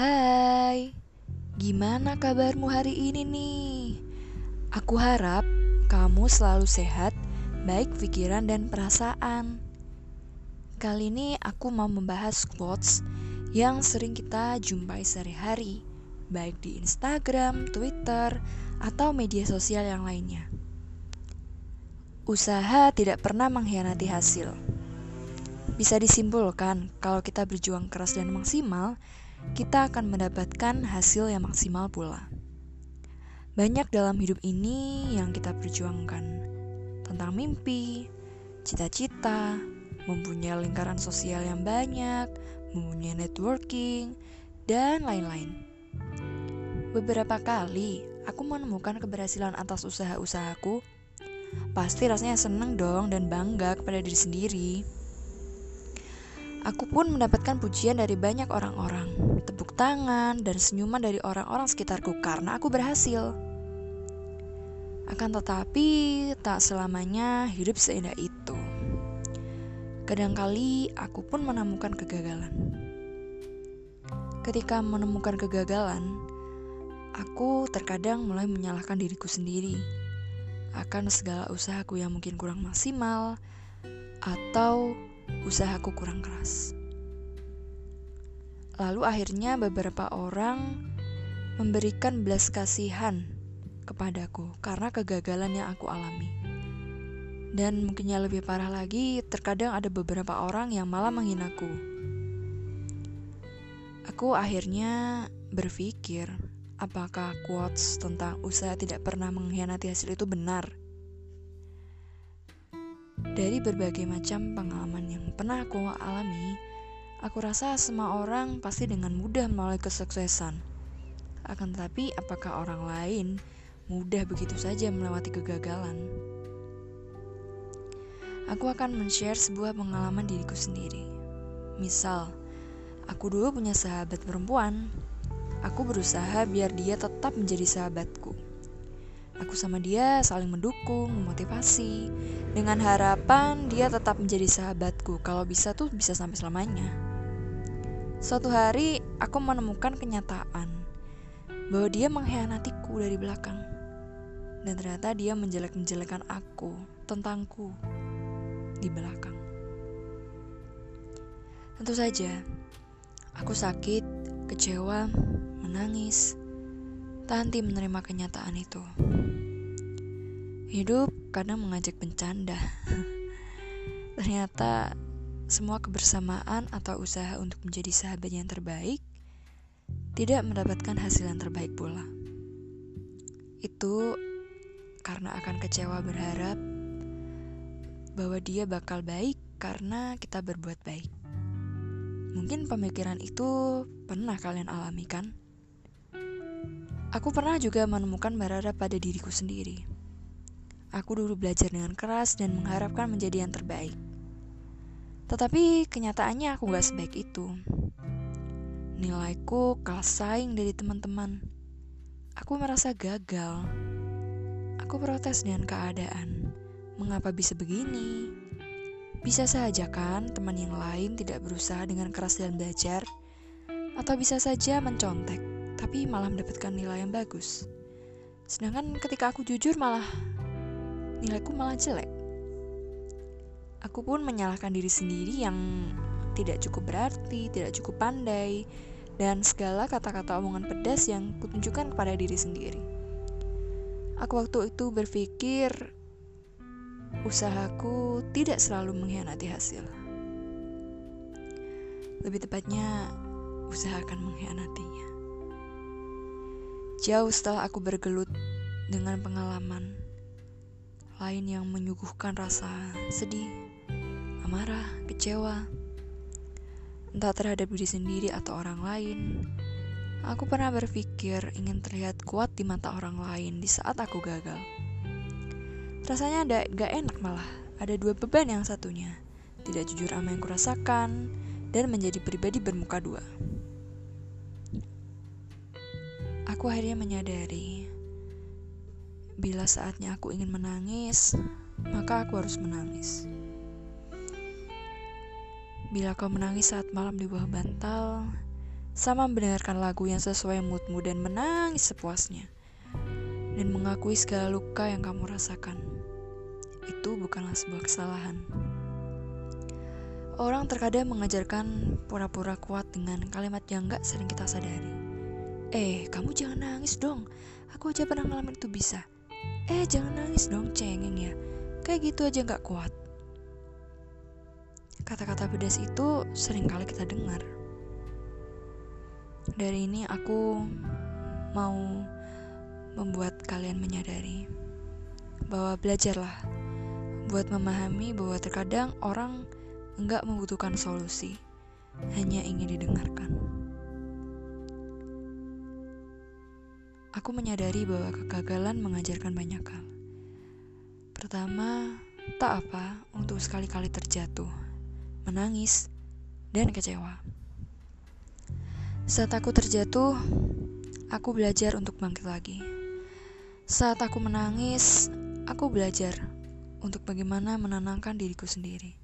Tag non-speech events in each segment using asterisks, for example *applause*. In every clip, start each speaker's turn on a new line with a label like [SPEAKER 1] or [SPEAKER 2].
[SPEAKER 1] Hai, gimana kabarmu hari ini nih? Aku harap kamu selalu sehat, baik pikiran dan perasaan. Kali ini aku mau membahas quotes yang sering kita jumpai sehari-hari, baik di Instagram, Twitter, atau media sosial yang lainnya. Usaha tidak pernah mengkhianati hasil. Bisa disimpulkan, kalau kita berjuang keras dan maksimal, kita akan mendapatkan hasil yang maksimal pula. Banyak dalam hidup ini yang kita perjuangkan tentang mimpi, cita-cita, mempunyai lingkaran sosial yang banyak, mempunyai networking, dan lain-lain. Beberapa kali aku menemukan keberhasilan atas usaha-usahaku. Pasti rasanya seneng dong dan bangga kepada diri sendiri. Aku pun mendapatkan pujian dari banyak orang-orang, tepuk tangan, dan senyuman dari orang-orang sekitarku karena aku berhasil. Akan tetapi, tak selamanya hidup seindah itu. Kadangkali aku pun menemukan kegagalan. Ketika menemukan kegagalan, aku terkadang mulai menyalahkan diriku sendiri akan segala usahaku yang mungkin kurang maksimal atau usahaku kurang keras. Lalu akhirnya beberapa orang memberikan belas kasihan kepadaku karena kegagalan yang aku alami. Dan mungkinnya lebih parah lagi, terkadang ada beberapa orang yang malah menghinaku. Aku akhirnya berpikir, apakah quotes tentang usaha tidak pernah mengkhianati hasil itu benar? Dari berbagai macam pengalaman yang pernah aku alami, aku rasa semua orang pasti dengan mudah melalui kesuksesan. Akan tetapi, apakah orang lain mudah begitu saja melewati kegagalan? Aku akan men-share sebuah pengalaman diriku sendiri. Misal, aku dulu punya sahabat perempuan. Aku berusaha biar dia tetap menjadi sahabatku Aku sama dia saling mendukung, memotivasi, dengan harapan dia tetap menjadi sahabatku. Kalau bisa tuh bisa sampai selamanya. Suatu hari aku menemukan kenyataan bahwa dia mengkhianatiku dari belakang. Dan ternyata dia menjelek-menjelekan aku, tentangku, di belakang. Tentu saja, aku sakit, kecewa, menangis, tak henti menerima kenyataan itu. Hidup kadang mengajak bercanda. *laughs* Ternyata semua kebersamaan atau usaha untuk menjadi sahabat yang terbaik tidak mendapatkan hasil yang terbaik pula. Itu karena akan kecewa berharap bahwa dia bakal baik karena kita berbuat baik. Mungkin pemikiran itu pernah kalian alami kan? Aku pernah juga menemukan berharap pada diriku sendiri. Aku dulu belajar dengan keras dan mengharapkan menjadi yang terbaik. Tetapi kenyataannya aku gak sebaik itu. Nilaiku kalah saing dari teman-teman. Aku merasa gagal. Aku protes dengan keadaan. Mengapa bisa begini? Bisa saja kan teman yang lain tidak berusaha dengan keras dalam belajar? Atau bisa saja mencontek, tapi malah mendapatkan nilai yang bagus. Sedangkan ketika aku jujur malah nilaiku malah jelek. Aku pun menyalahkan diri sendiri yang tidak cukup berarti, tidak cukup pandai, dan segala kata-kata omongan pedas yang kutunjukkan kepada diri sendiri. Aku waktu itu berpikir usahaku tidak selalu mengkhianati hasil. Lebih tepatnya, usaha akan mengkhianatinya. Jauh setelah aku bergelut dengan pengalaman lain yang menyuguhkan rasa sedih, amarah, kecewa, entah terhadap diri sendiri atau orang lain. Aku pernah berpikir ingin terlihat kuat di mata orang lain di saat aku gagal. Rasanya ada gak enak malah, ada dua beban yang satunya, tidak jujur sama yang kurasakan, dan menjadi pribadi bermuka dua. Aku akhirnya menyadari Bila saatnya aku ingin menangis, maka aku harus menangis. Bila kau menangis saat malam di bawah bantal, sama mendengarkan lagu yang sesuai moodmu dan menangis sepuasnya, dan mengakui segala luka yang kamu rasakan. Itu bukanlah sebuah kesalahan. Orang terkadang mengajarkan pura-pura kuat dengan kalimat yang gak sering kita sadari. Eh, kamu jangan nangis dong. Aku aja pernah ngalamin itu bisa. Eh, jangan nangis dong, cengeng ya. Kayak gitu aja gak kuat. Kata-kata pedas itu sering kali kita dengar. Dari ini aku mau membuat kalian menyadari bahwa belajarlah buat memahami bahwa terkadang orang enggak membutuhkan solusi, hanya ingin didengarkan. Aku menyadari bahwa kegagalan mengajarkan banyak hal. Pertama, tak apa untuk sekali-kali terjatuh, menangis, dan kecewa. Saat aku terjatuh, aku belajar untuk bangkit lagi. Saat aku menangis, aku belajar untuk bagaimana menenangkan diriku sendiri.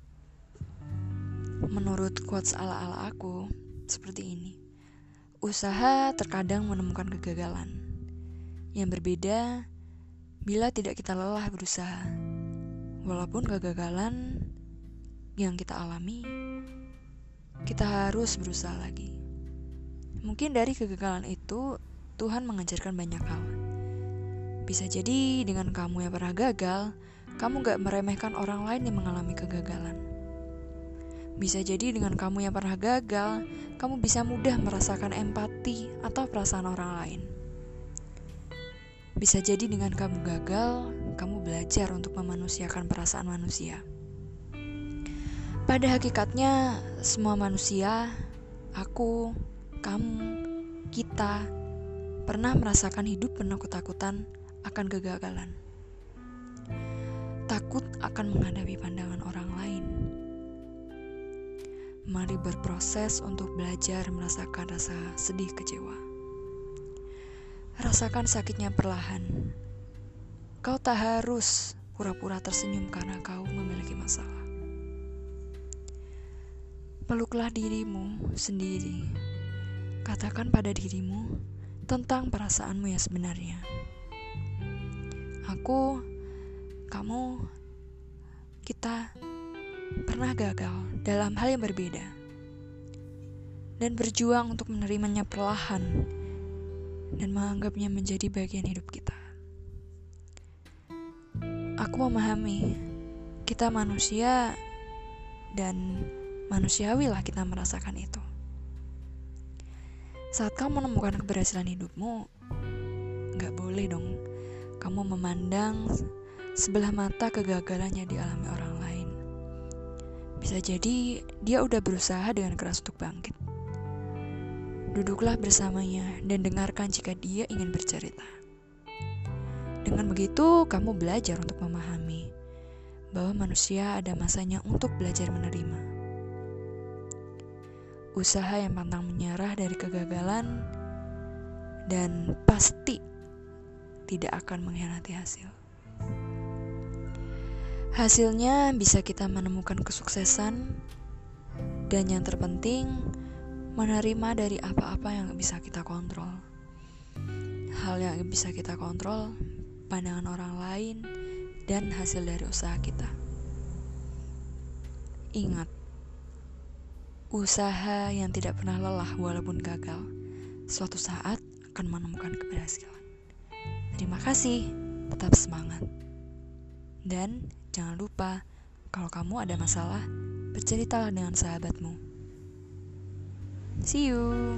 [SPEAKER 1] Menurut quotes ala-ala aku, seperti ini. Usaha terkadang menemukan kegagalan. Yang berbeda bila tidak kita lelah berusaha. Walaupun kegagalan yang kita alami, kita harus berusaha lagi. Mungkin dari kegagalan itu Tuhan mengajarkan banyak hal. Bisa jadi dengan kamu yang pernah gagal, kamu gak meremehkan orang lain yang mengalami kegagalan. Bisa jadi dengan kamu yang pernah gagal, kamu bisa mudah merasakan empati atau perasaan orang lain. Bisa jadi dengan kamu gagal, kamu belajar untuk memanusiakan perasaan manusia. Pada hakikatnya, semua manusia, aku, kamu, kita, pernah merasakan hidup penuh ketakutan akan kegagalan. Takut akan menghadapi pandangan orang lain. Mari berproses untuk belajar merasakan rasa sedih kecewa. Rasakan sakitnya perlahan. Kau tak harus pura-pura tersenyum karena kau memiliki masalah. Peluklah dirimu sendiri Katakan pada dirimu tentang perasaanmu yang sebenarnya. Aku, kamu, kita pernah gagal dalam hal yang berbeda dan berjuang untuk menerimanya perlahan dan menganggapnya menjadi bagian hidup kita. Aku memahami kita manusia dan manusiawilah kita merasakan itu. Saat kamu menemukan keberhasilan hidupmu, gak boleh dong kamu memandang sebelah mata kegagalannya dialami orang lain. Bisa jadi dia udah berusaha dengan keras untuk bangkit. Duduklah bersamanya dan dengarkan jika dia ingin bercerita. Dengan begitu, kamu belajar untuk memahami bahwa manusia ada masanya untuk belajar menerima usaha yang pantang menyerah dari kegagalan dan pasti tidak akan mengkhianati hasil. Hasilnya bisa kita menemukan kesuksesan dan yang terpenting menerima dari apa-apa yang bisa kita kontrol. Hal yang bisa kita kontrol, pandangan orang lain, dan hasil dari usaha kita. Ingat, Usaha yang tidak pernah lelah walaupun gagal, suatu saat akan menemukan keberhasilan. Terima kasih, tetap semangat. Dan jangan lupa, kalau kamu ada masalah, berceritalah dengan sahabatmu. See you.